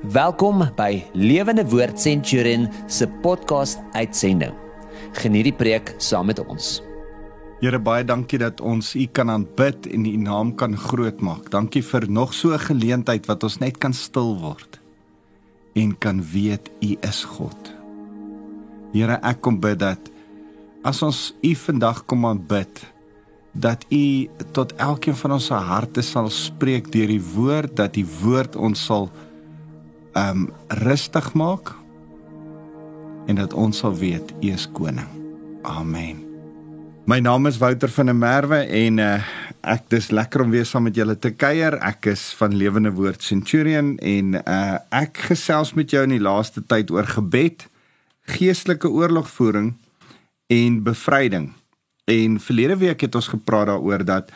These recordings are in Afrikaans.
Welkom by Lewende Woord Centurion se podcast uitsending. Geniet die preek saam met ons. Here baie dankie dat ons U kan aanbid en U naam kan grootmaak. Dankie vir nog so 'n geleentheid wat ons net kan stil word en kan weet U is God. Here, ek kom bid dat as ons U vandag kom aanbid, dat U tot elkeen van ons se harte sal spreek deur die woord, dat die woord ons sal um rustig maak en dat ons sal weet U is koning. Amen. My naam is Wouter van der Merwe en uh, ek dis lekker om weer saam met julle te kuier. Ek is van Lewende Woord Centurion en uh, ek gesels met jou in die laaste tyd oor gebed, geestelike oorlogvoering en bevryding. En verlede week het ons gepraat daaroor dat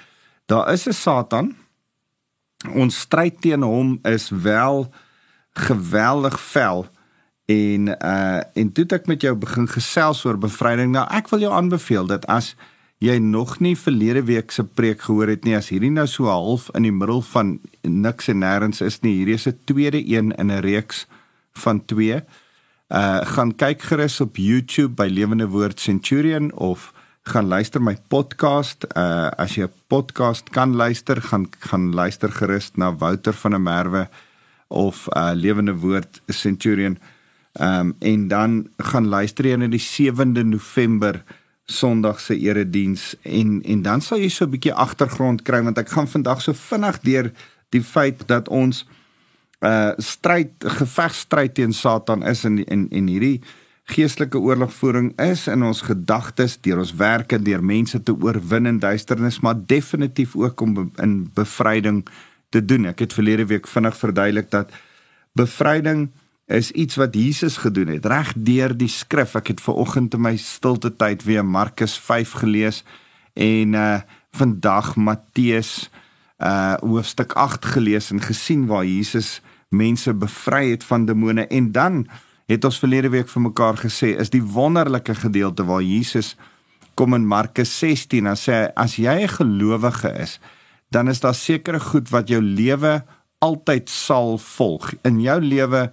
daar is 'n Satan. Ons stryd teen hom is wel geweldig vel en uh en toe ek met jou begin gesels oor bevryding nou ek wil jou aanbeveel dat as jy nog nie verlede week se preek gehoor het nie as hierdie nou so half in die middel van niks en nêrens is nie hierdie is 'n tweede een in 'n reeks van 2 uh gaan kyk gerus op YouTube by Lewende Woord Centurion of gaan luister my podcast. Uh as jy 'n podcast kan luister gaan gaan luister gerus na Wouter van der Merwe of uh Lewende Woord Centurion. Ehm um, en dan gaan luister jy na die 7de November Sondag se erediens en en dan sal jy so 'n bietjie agtergrond kry want ek gaan vandag so vinnig deur die feit dat ons uh stryd gevegstryd teen Satan is in en en hierdie geestelike oorlogvoering is in ons gedagtes deur ons werke deur mense te oorwin in duisternis maar definitief ook om be, in bevryding te doen. Ek het verlede week vinnig verduidelik dat bevryding is iets wat Jesus gedoen het reg deur die skrif. Ek het ver oggend in my stilte tyd weer Markus 5 gelees en uh vandag Matteus uh hoofstuk 8 gelees en gesien waar Jesus mense bevry het van demone en dan het ons verlede week vir mekaar gesê is die wonderlike gedeelte waar Jesus kom in Markus 16 en sê as jy 'n gelowige is dan is daar sekere goed wat jou lewe altyd sal volg. In jou lewe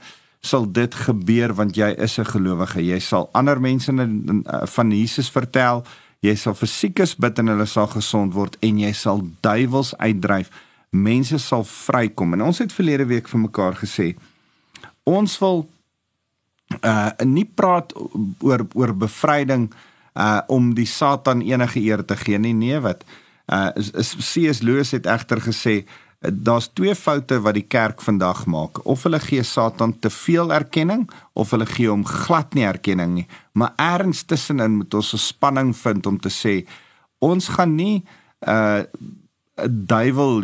sal dit gebeur want jy is 'n gelowige. Jy sal ander mense van Jesus vertel, jy sal vir siekes bid en hulle sal gesond word en jy sal duiwels uitdryf. Mense sal vrykom. En ons het verlede week vir mekaar gesê ons wil uh nie praat oor oor bevryding uh om die Satan enige eer te gee nie. Nee, wat? Uh C.S. Lewis het egter gesê daar's twee foute wat die kerk vandag maak. Of hulle gee Satan te veel erkenning of hulle gee hom glad nie erkenning nie. Maar erns tussenin moet ons 'n spanning vind om te sê ons gaan nie uh, duiwel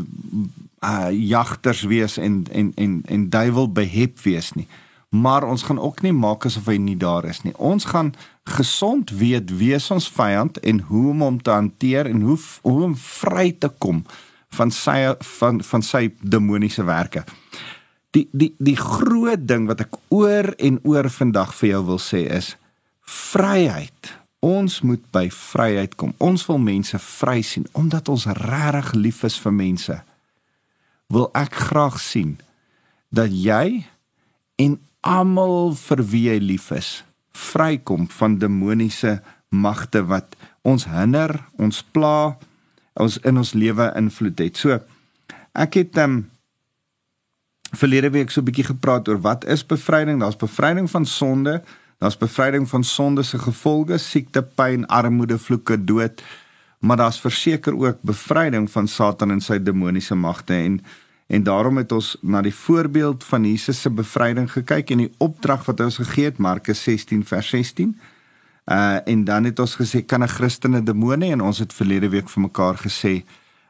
uh jagters wees en en en en duiwel behep wees nie. Maar ons gaan ook nie maak asof hy nie daar is nie. Ons gaan gesond weet wie is ons vyand en hoe om hom te hanteer en hoe hoe om vry te kom van sy van van sy demoniese werke. Die die die groot ding wat ek oor en oor vandag vir jou wil sê is vryheid. Ons moet by vryheid kom. Ons wil mense vry sien omdat ons regtig lief is vir mense. Wil ek graag sien dat jy en almal vir wie jy lief is vrykom van demoniese magte wat ons hinder, ons pla, ons in ons lewe invloed het. So ek het ehm um, verlede week so 'n bietjie gepraat oor wat is bevryding? Daar's bevryding van sonde, daar's bevryding van sonde se gevolge, siekte, pyn, armoede, vloeke, dood, maar daar's verseker ook bevryding van Satan en sy demoniese magte en En daarom het ons na die voorbeeld van Jesus se bevryding gekyk en die opdrag wat hy ons gegee het Markus 16 vers 16. Uh en dan het ons gesê kan 'n Christen 'n demoon hê en ons het verlede week vir mekaar gesê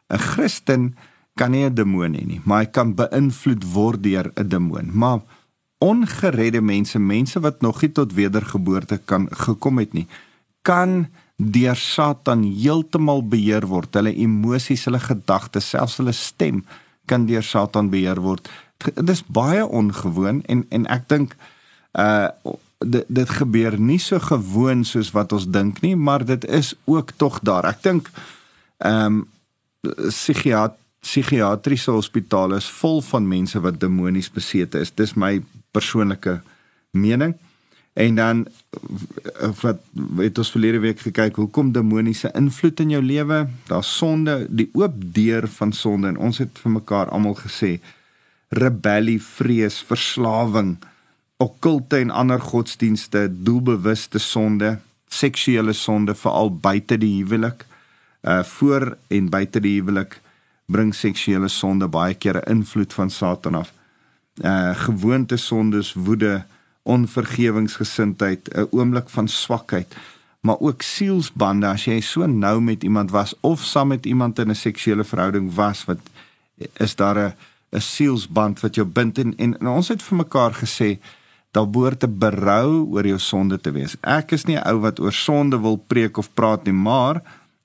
'n Christen kan nie 'n demoon hê nie, maar hy kan beïnvloed word deur 'n demoon. Maar ongeredde mense, mense wat nog nie tot wedergeboorte kan gekom het nie, kan deur Satan heeltemal beheer word. Hulle emosies, hulle gedagtes, selfs hulle stem kan deur Satan beheer word. Dit is baie ongewoon en en ek dink uh dit dit gebeur nie so gewoon soos wat ons dink nie, maar dit is ook tog daar. Ek dink ehm um, psigiat psigiatriese hospitale is vol van mense wat demonies besete is. Dis my persoonlike mening. En dan eh, wat het ons verlede week gekyk hoekom demoniese invloed in jou lewe? Daar's sonde, die oop deur van sonde en ons het vir mekaar almal gesê rebellie, vrees, verslawing, okkulte en ander godsdienste, doelbewuste sonde, seksuele sonde veral buite die huwelik, uh voor en buite die huwelik bring seksuele sonde baie keer 'n invloed van Satan af. Uh gewoonte sondes, woede, onvergewingsgesindheid, 'n oomblik van swakheid, maar ook sielsbande as jy so nou met iemand was of saam met iemand in 'n seksuele verhouding was wat is daar 'n 'n sielsband wat jou bind en, en, en ons het vir mekaar gesê daar behoort te berou oor jou sonde te wees. Ek is nie 'n ou wat oor sonde wil preek of praat nie, maar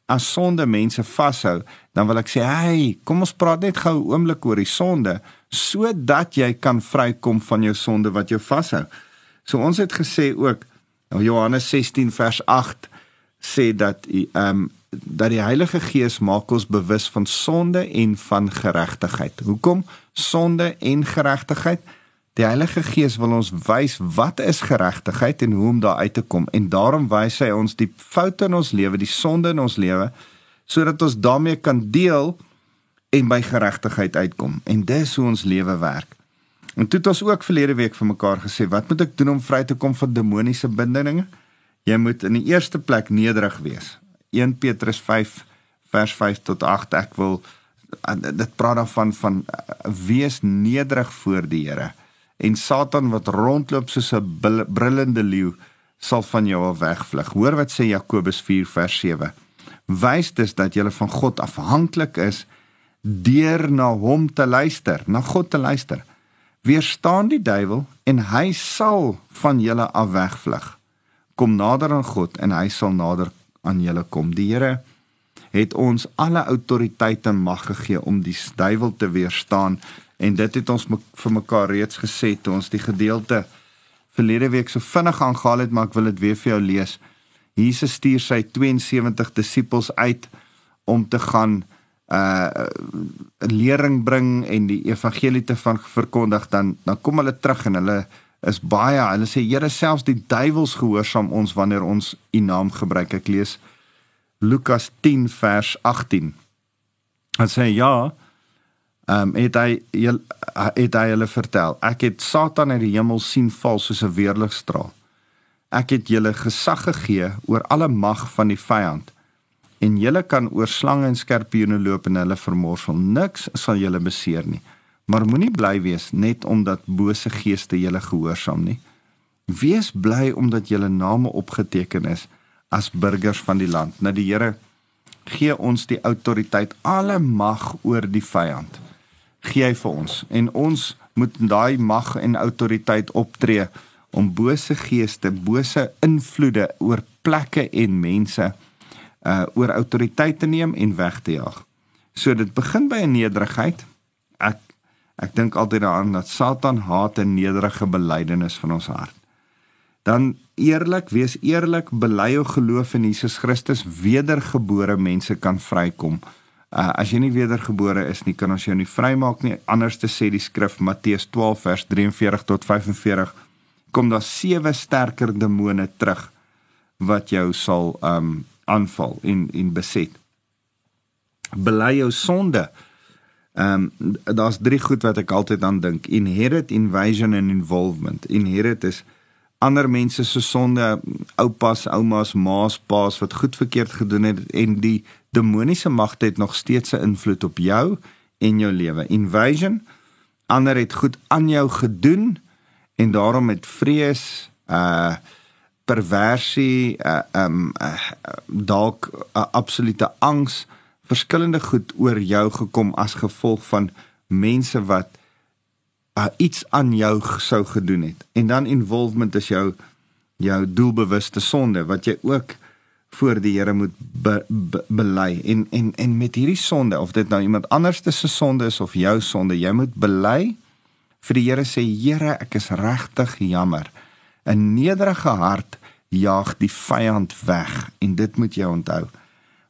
as sonde mense vashou, dan wil ek sê, "Hey, kom ons praat net gou 'n oomblik oor die sonde sodat jy kan vrykom van jou sonde wat jou vashou." So ons het gesê ook Johannes 16 vers 8 sê dat ehm um, dat die Heilige Gees maak ons bewus van sonde en van geregtigheid. Hoekom sonde en geregtigheid? Die Heilige Gees wil ons wys wat is geregtigheid en hoe om daar uit te kom en daarom wys hy ons die foute in ons lewe, die sonde in ons lewe sodat ons daarmee kan deel en by geregtigheid uitkom. En dis hoe ons lewe werk. En toe het ons ook verlede week vir mekaar gesê, wat moet ek doen om vry te kom van demoniese bindinge? Jy moet in die eerste plek nederig wees. 1 Petrus 5 vers 5 tot 8 ek wil dit praat daarvan van wees nederig voor die Here en Satan wat rondloop soos 'n brullende leeu sal van jou af wegvlug. Hoor wat sê Jakobus 4 vers 7. Wys dus dat jy van God afhanklik is deur na hom te luister, na God te luister weerstaan die duiwel en hy sal van julle af wegvlug. Kom nader aan God en hy sal nader aan julle kom. Die Here het ons alle autoriteit en mag gegee om die duiwel te weerstaan en dit het ons vir mekaar reeds gesê toe ons die gedeelte verlede week so vinnig aangehaal het maar ek wil dit weer vir jou lees. Jesus stuur sy 72 disippels uit om te gaan uh lering bring en die evangelie te van verkondig dan dan kom hulle terug en hulle is baie hulle sê Here selfs die duiwels gehoorsaam ons wanneer ons u naam gebruik. Ek lees Lukas 10 vers 18 Hy sê ja ehm um, het hy het hy hulle vertel ek het Satan uit die hemel sien val soos 'n weerligstraal. Ek het julle gesag gegee oor alle mag van die vyand en julle kan oor slange en skorpioene loop en hulle vermorsel. Niks sal julle beseer nie. Maar moenie bly wees net omdat bose geeste julle gehoorsaam nie. Wees bly omdat julle name opgeteken is as burgers van die land. Nou die Here gee ons die autoriteit, alle mag oor die vyand. Gee hy vir ons en ons moet daai mag en autoriteit optree om bose geeste, bose invloede oor plekke en mense uh oor autoriteit te neem en weg te jaag. So dit begin by 'n nederigheid. Ek ek dink altyd daaraan dat Satan haat 'n nederige belydenis van ons hart. Dan eerlik, wees eerlik, bely jou geloof in Jesus Christus, wedergebore mense kan vrykom. Uh as jy nie wedergebore is nie, kan ons jou nie vrymaak nie. Anders te sê die skrif Matteus 12 vers 43 tot 45 kom daar sewe sterker demone terug wat jou sal um aanval en en beset. Bely jou sonde. Ehm um, daar's drie goed wat ek altyd aan dink. Inherit, invasion en involvement. Inherit is ander mense se sonde, oupas, oumas, maas, paas wat goed verkeerd gedoen het en die demoniese magte het nog steeds 'n invloed op jou en jou lewe. Invasion ander het goed aan jou gedoen en daarom het vrees uh perversie, uh, um uh, dalk 'n uh, absolute angs, verskillende goed oor jou gekom as gevolg van mense wat uh, iets aan jou sou gedoen het. En dan involvement is jou jou doelbewuste sonde wat jy ook voor die Here moet be, be, bely. En en en met hierdie sonde of dit nou iemand anders se sonde is of jou sonde, jy moet bely vir die Here sê Here, ek is regtig jammer. 'n Nederige hart jaag die vyand weg en dit moet jy onthou.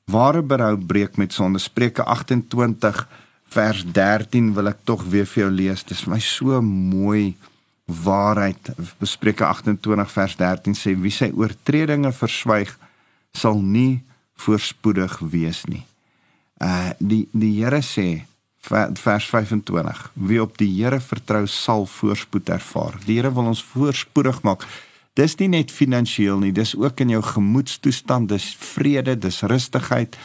Ware berou breek met sonde. Spreuke 28 vers 13 wil ek tog weer vir jou lees. Dit is vir my so mooi waarheid. Bespreuke 28 vers 13 sê wie sy oortredinge verswyg sal nie voorspoedig wees nie. Uh die die Here sê vers 25 wie op die Here vertrou sal voorspoed ervaar. Die Here wil ons voorspoedig maak. Dis nie net finansiëel nie, dis ook in jou gemoedstoestand, dis vrede, dis rustigheid.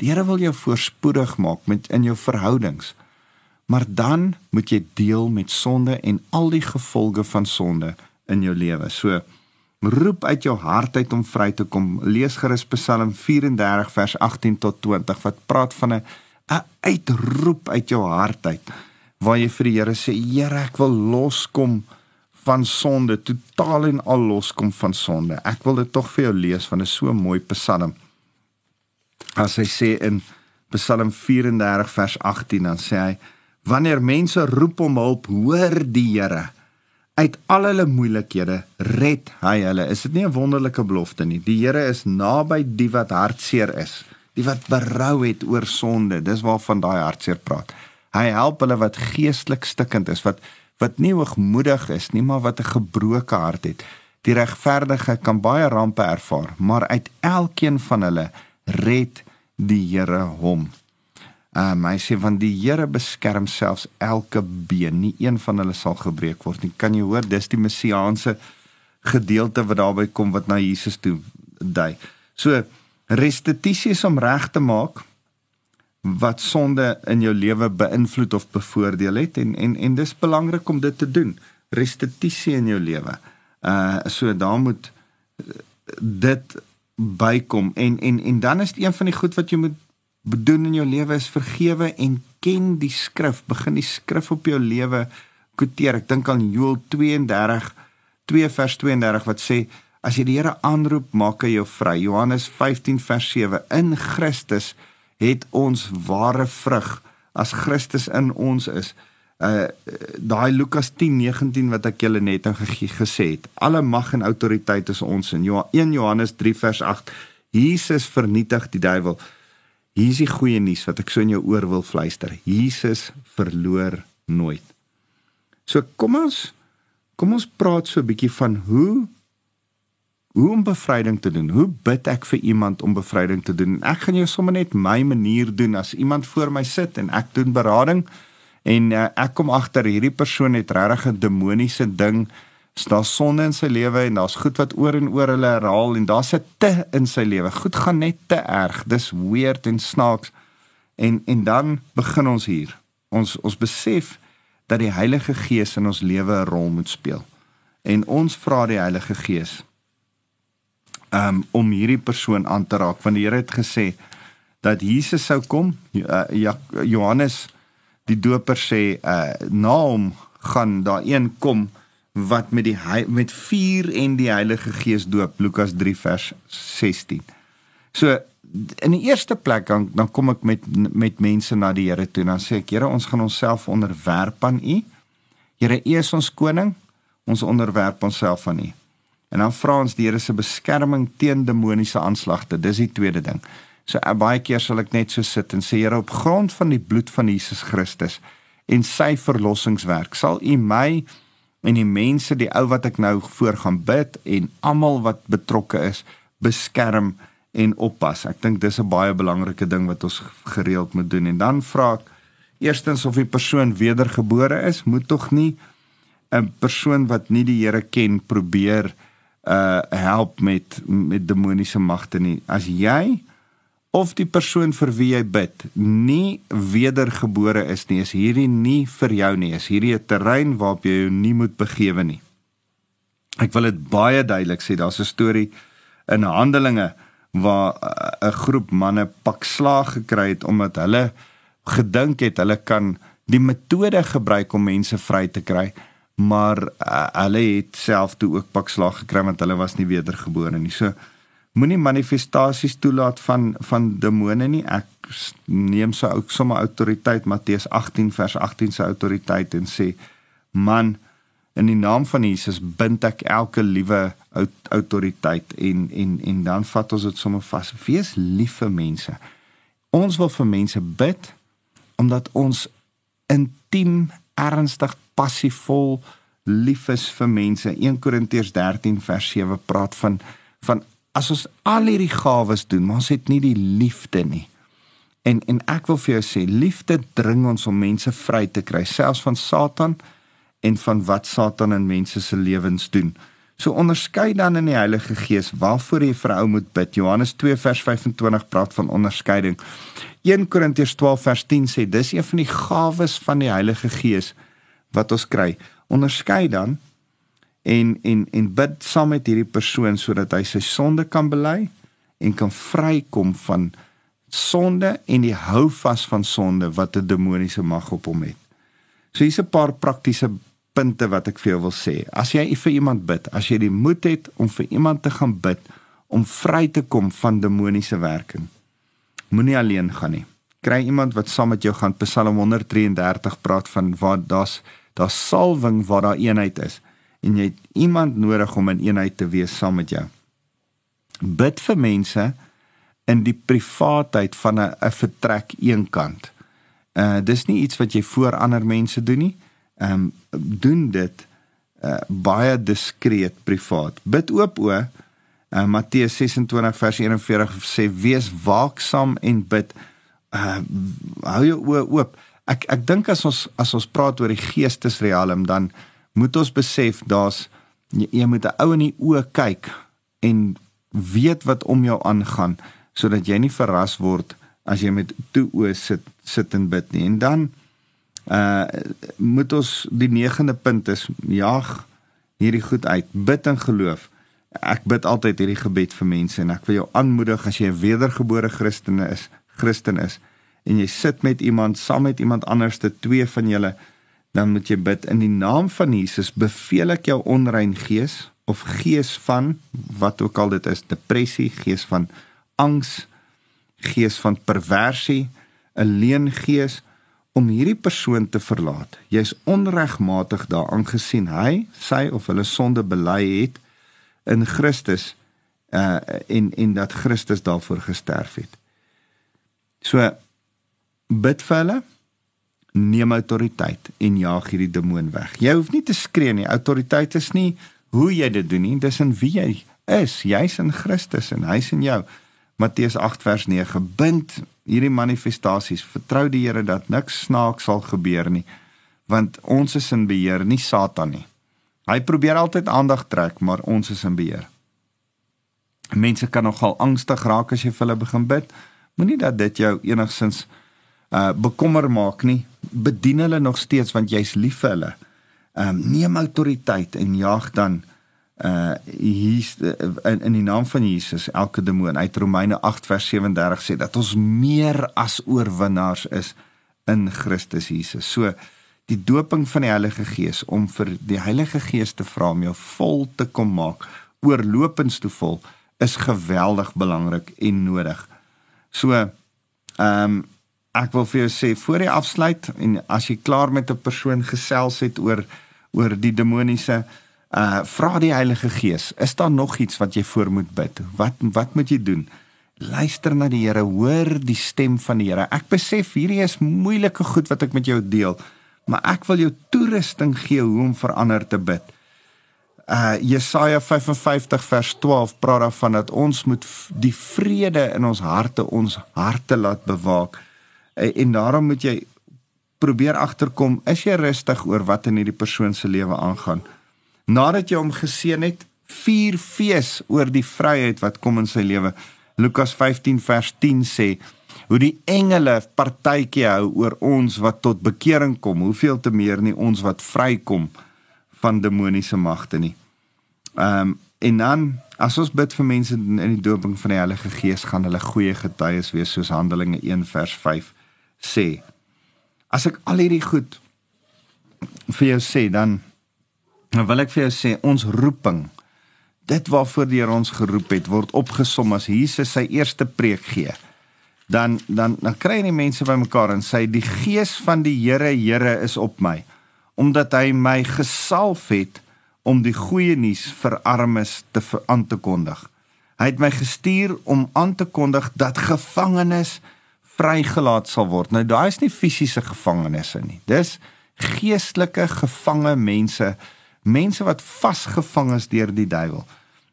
Die Here wil jou voorspoedig maak met in jou verhoudings. Maar dan moet jy deel met sonde en al die gevolge van sonde in jou lewe. So roep uit jou hart uit om vry te kom. Lees gerus Psalm 34 vers 18 tot 20 wat praat van 'n 'n uitroep uit jou hart uit waar jy vir die Here sê Here ek wil loskom van sonde totaal en al loskom van sonde. Ek wil dit tog vir jou lees van 'n so mooi Psalm. As hy sê in Psalm 34 vers 18 dan sê hy wanneer mense roep om hulp hoor die Here. Uit al hulle moeilikhede red hy hulle. Is dit nie 'n wonderlike belofte nie? Die Here is naby die wat hartseer is die wat berou het oor sonde dis waarvan daai hartseer praat hy help hulle wat geestelik stikkend is wat wat nie hoogmoedig is nie maar wat 'n gebroke hart het die regverdige kan baie rampe ervaar maar uit elkeen van hulle red die Here hom. Um hy sê van die Here beskerm selfs elke been, nie een van hulle sal gebreek word nie. Kan jy hoor, dis die messiaanse gedeelte wat daarby kom wat na Jesus toe dui. So restituisie is om reg te maak wat sonde in jou lewe beïnvloed of bevoordeel het en en en dis belangrik om dit te doen. Restituisie in jou lewe. Uh so daar moet dit bykom en en en dan is dit een van die goed wat jy moet bedoen in jou lewe is vergewe en ken die skrif begin die skrif op jou lewe kwoteer ek dink aan Joel 32 2 vers 32 wat sê as jy die Here aanroep maak hy jou vry Johannes 15 vers 7 in Christus het ons ware vrug as Christus in ons is uh daai Lukas 10:19 wat ek julle net gesê het. Alle mag en autoriteit is ons in. Jo 1 Johannes 3 vers 8. Jesus vernietig die duiwel. Hier is die goeie nuus wat ek so in jou oor wil fluister. Jesus verloor nooit. So kom ons kom ons praat so 'n bietjie van hoe hoe om bevryding te doen. Hoe bid ek vir iemand om bevryding te doen? Ek gaan jou sommer net my manier doen as iemand voor my sit en ek doen berading. En uh, ek kom agter hierdie persoon het regtig 'n demoniese ding. Daar's sonde in sy lewe en daar's goed wat oor en oor hulle herhaal en daar's 'n te in sy lewe. Goed gaan net te erg. Dis weird en snaaks. En en dan begin ons hier. Ons ons besef dat die Heilige Gees in ons lewe 'n rol moet speel. En ons vra die Heilige Gees um, om hierdie persoon aan te raak want die Here het gesê dat Jesus sou kom. Uh, ja, Johannes die doper sê uh na hom gaan daar een kom wat met die met vuur en die Heilige Gees doop Lukas 3 vers 16. So in die eerste plek dan dan kom ek met met mense na die Here toe en dan sê ek Here ons gaan onsself onderwerp aan U. Here U is ons koning. Ons onderwerp onsself aan U. En dan vra ons die Here se beskerming teen demoniese aanslagte. Dis die tweede ding. So uh, baie keer sal ek net so sit en sê Here op grond van die bloed van Jesus Christus en sy verlossingswerk sal U my en die mense die ou wat ek nou voor gaan bid en almal wat betrokke is beskerm en oppas. Ek dink dis 'n baie belangrike ding wat ons gereeld moet doen en dan vra ek eerstens of die persoon wedergebore is, moet tog nie 'n persoon wat nie die Here ken probeer uh help met met demoniese magte nie. As jy of die persoon vir wie jy bid nie wedergebore is nie, is hierdie nie vir jou nie. Is hierdie 'n terrein waarop jy jou nie moet begewe nie. Ek wil dit baie duidelik sê, daar's 'n storie in Handelinge waar uh, 'n groep manne pak slaag gekry het omdat hulle gedink het hulle kan die metode gebruik om mense vry te kry, maar uh, hulle het self toe ook pak slaag gekry want hulle was nie wedergebore nie. So moenie manifestasies toelaat van van demone nie. Ek neem so ook sommer autoriteit Matteus 18 vers 18 se autoriteit en sê man in die naam van Jesus bind ek elke liewe autoriteit en en en dan vat ons dit sommer vas. Wees lief vir mense. Ons wil vir mense bid omdat ons intiem, ernstig, passievol lief is vir mense. 1 Korintiërs 13 vers 7 praat van van as ons al hierdie gawes doen, maar ons het nie die liefde nie. En en ek wil vir jou sê, liefde dring ons om mense vry te kry, selfs van Satan en van wat Satan in mense se lewens doen. So onderskei dan in die Heilige Gees waarvoor jy vir ou moet bid. Johannes 2 vers 25 praat van onderskeiding. 1 Korintiërs 12 vers 10 sê dis een van die gawes van die Heilige Gees wat ons kry. Onderskei dan en en en bid saam met hierdie persoon sodat hy sy sonde kan bely en kan vrykom van sonde en die hou vas van sonde wat 'n demoniese mag op hom het. So hier's 'n paar praktiese punte wat ek vir jou wil sê. As jy vir iemand bid, as jy die moed het om vir iemand te gaan bid om vry te kom van demoniese werking, moenie alleen gaan nie. Kry iemand wat saam met jou gaan. Psalm 133 praat van waar daar's daar's salwing waar daar eenheid is en jy het iemand nodig om in eenheid te wees saam met jou. Bid vir mense in die privaatheid van 'n 'n vertrek eenkant. Uh dis nie iets wat jy voor ander mense doen nie. Ehm um, doen dit uh baie diskreet privaat. Bid oop o. Uh Matteus 26 vers 41 sê wees waaksaam en bid. Uh hou jou oë oop. Ek ek dink as ons as ons praat oor die geestesrealm dan moet ons besef daar's jy, jy moet 'n ou in die oë kyk en weet wat om jou aangaan sodat jy nie verras word as jy met toe oë sit sit en bid nie. En dan uh moet ons die negende punt is jag hierdie goed uit. Bid in geloof. Ek bid altyd hierdie gebed vir mense en ek wil jou aanmoedig as jy 'n wedergebore Christen is, Christen is en jy sit met iemand saam met iemand anders te twee van julle dan moet jy bid in die naam van Jesus beveel ek jou onrein gees of gees van wat ook al dit is depressie gees van angs, gees van perversie, 'n leengees om hierdie persoon te verlaat. Jy's onregmatig daaraan gesien hy sy of hulle sonde bely het in Christus uh en en dat Christus daarvoor gesterf het. So bid vir hulle neem autoriteit en jaag hierdie demoon weg. Jy hoef nie te skree nie. Autoriteit is nie hoe jy dit doen nie, dis in wie jy is. Jy's in Christus en hy's in jou. Matteus 8 vers 9 bind hierdie manifestasies vertrou die Here dat niks snaaks sal gebeur nie want ons is in beheer nie Satan nie. Hy probeer altyd aandag trek maar ons is in beheer. Mense kan nogal angstig raak as jy vir hulle begin bid. Moenie dat dit jou enigsins uh bekommer maak nie. Bedien hulle nog steeds want jy's lief vir hulle. Um neem autoriteit en jaag dan uh hier's in, in die naam van Jesus elke demoon uit Romeine 8 vers 37 sê dat ons meer as oorwinnaars is in Christus Jesus. So die doping van die Heilige Gees om vir die Heilige Gees te vra om jou vol te kom maak, oorlopends te vol is geweldig belangrik en nodig. So ehm um, ek wil vir jou sê voor jy afsluit en as jy klaar met 'n persoon gesels het oor oor die demoniese Uh vra die Heilige Gees, is daar nog iets wat jy voor moet bid? Wat wat moet jy doen? Luister na die Here, hoor die stem van die Here. Ek besef hierdie is moeilike goed wat ek met jou deel, maar ek wil jou toerusting gee hoe om verander te bid. Uh Jesaja 55 vers 12 praat daarvan dat ons moet die vrede in ons harte ons harte laat bewaak. Uh, en daarom moet jy probeer agterkom, is jy rustig oor wat in hierdie persoon se lewe aangaan? Nadat jy hom geseën het, vier fees oor die vryheid wat kom in sy lewe. Lukas 15 vers 10 sê hoe die engele partytjie hou oor ons wat tot bekering kom, hoeveel te meer nie ons wat vrykom van demoniese magte nie. Ehm um, en dan as ons bid vir mense in die doping van die Heilige Gees gaan hulle goeie getuies wees soos Handelinge 1 vers 5 sê. As ek al hierdie goed vir jou sê dan Nou wil ek vir jou sê ons roeping dit waarvoor die Here ons geroep het word opgesom as Jesus sy eerste preek gee. Dan dan dan kry die mense bymekaar en sê die gees van die Here Here is op my omdat hy my gesalf het om die goeie nuus vir armes te aan te kondig. Hy het my gestuur om aan te kondig dat gevangenes vrygelaat sal word. Nou daai is nie fisiese gevangenisse nie. Dis geestelike gevange mense, mense wat vasgevang is deur die duiwel.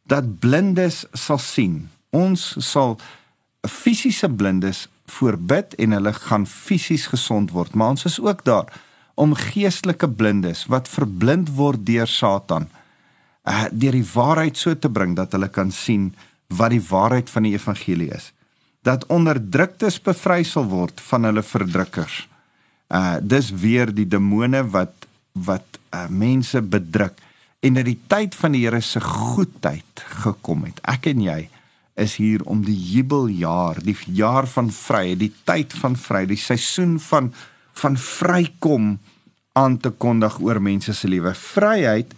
Dat blindes sal sien. Ons sal fisiese blindes voorbid en hulle gaan fisies gesond word, maar ons is ook daar om geestelike blindes wat verblind word deur Satan uh deur die waarheid so te bring dat hulle kan sien wat die waarheid van die evangelie is. Dat onderdruktes bevry sal word van hulle verdrukkers. Uh dis weer die demone wat wat uh, mense bedruk en dat die tyd van die Here se goedheid gekom het. Ek en jy is hier om die jubeljaar, die jaar van vryheid, die tyd van vryheid, die seisoen van van vrykom aan te kondig oor mense se lewe. Vryheid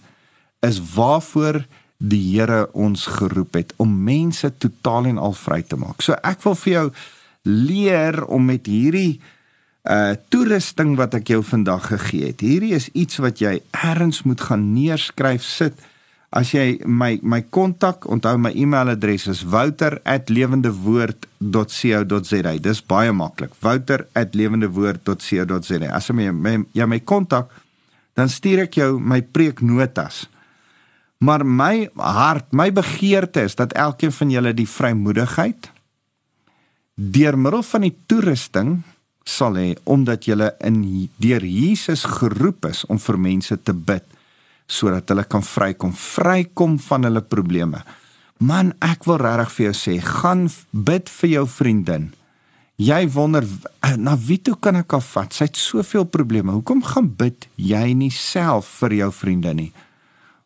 is waarvoor die Here ons geroep het om mense totaal en al vry te maak. So ek wil vir jou leer om met hierdie uh toerusting wat ek jou vandag gegee het. Hierdie is iets wat jy ergens moet gaan neerskryf sit. As jy my my kontak, onthou my e-mailadres is wouter@lewendewoord.co.za. Dis baie maklik. wouter@lewendewoord.co.za. As jy my jy my kontak, dan stuur ek jou my preeknotas. Maar my hart, my begeerte is dat elkeen van julle die vrymoedigheid deur middel van die toerusting sal hê omdat julle in deur Jesus geroep is om vir mense te bid sodat hulle kan vrykom, vrykom van hulle probleme. Man, ek wil regtig vir jou sê, gaan bid vir jou vriendin. Jy wonder na wie toe kan ek haar vat? Sy het soveel probleme. Hoekom gaan bid jy nie self vir jou vriendin nie?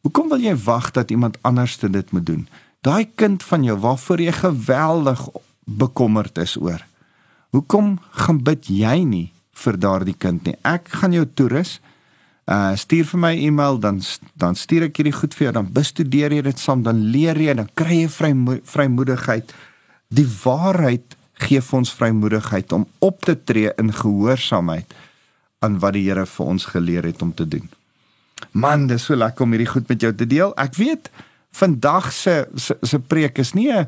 Hoekom wil jy wag dat iemand anders dit moet doen? Daai kind van jou waarvoor jy geweldig bekommerd is oor. Hoekom gaan bid jy nie vir daardie kind nie? Ek gaan jou toerus. Uh stuur vir my e-mail dan dan stuur ek hierdie goed vir jou dan bestudeer jy dit saam dan leer jy dan kry jy vry vrymoedigheid. Die waarheid gee ons vrymoedigheid om op te tree in gehoorsaamheid aan wat die Here vir ons geleer het om te doen. Man, dis so lekker om hierdie goed met jou te deel. Ek weet vandag se se, se preek is nie 'n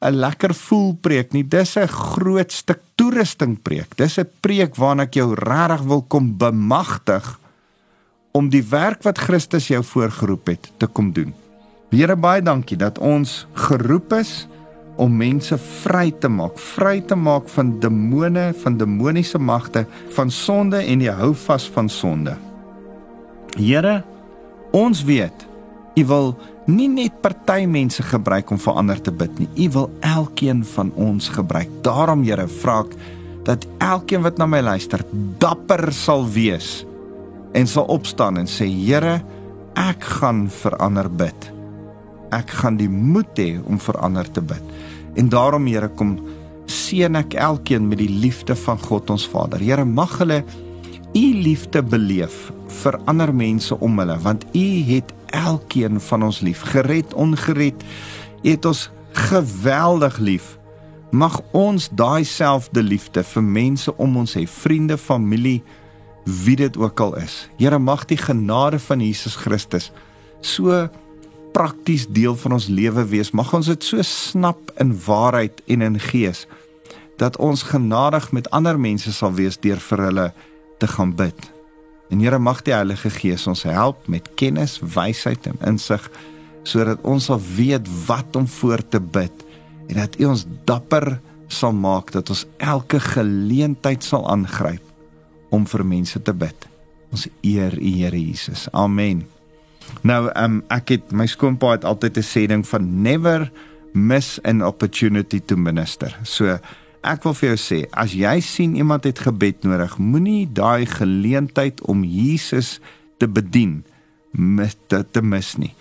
'n lekker voel preek nie. Dis 'n groot stuk toerusting preek. Dis 'n preek waarna ek jou regtig wil kom bemagtig om die werk wat Christus jou voorgeroep het te kom doen. Here baie dankie dat ons geroep is om mense vry te maak, vry te maak van demone, van demoniese magte, van sonde en die houvas van sonde. Here, ons weet U wil nie net party mense gebruik om vir ander te bid nie. U wil elkeen van ons gebruik. Daarom Here, vra ek dat elkeen wat na my luister, dapper sal wees en sal opstaan en sê, Here, ek gaan vir ander bid. Ek gaan die moed hê om vir ander te bid. En daarom Here, kom seën ek elkeen met die liefde van God ons Vader. Here, mag hulle u liefde beleef vir ander mense om hulle want u het elkeen van ons lief. Gered ongered u het ons geweldig lief. Mag ons daai selfde liefde vir mense om ons hê vriende familie wie dit ook al is. Here mag die genade van Jesus Christus so prakties deel van ons lewe wees. Mag ons dit so snap in waarheid en in gees dat ons genadig met ander mense sal wees deur vir hulle te gaan bid. En Here mag die Heilige Gees ons help met kennis, wysheid en insig sodat ons sal weet wat om voor te bid en dat U ons dapper sal maak dat ons elke geleentheid sal aangryp om vir mense te bid. Ons eer U Here Jesus. Amen. Nou, um, ek het my skoonpa het altyd 'n sê ding van never miss an opportunity to minister. So ek wil vir jou sê, as jy sien iemand het gebed nodig, moenie daai geleentheid om Jesus te bedien mis te, te mis nie.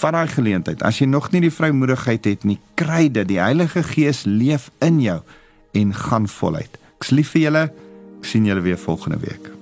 Van daai geleentheid, as jy nog nie die vrymoedigheid het nie, kry dit. Die Heilige Gees leef in jou en gaan voluit. Ek's lief vir julle. Ek sien julle weer volgende week.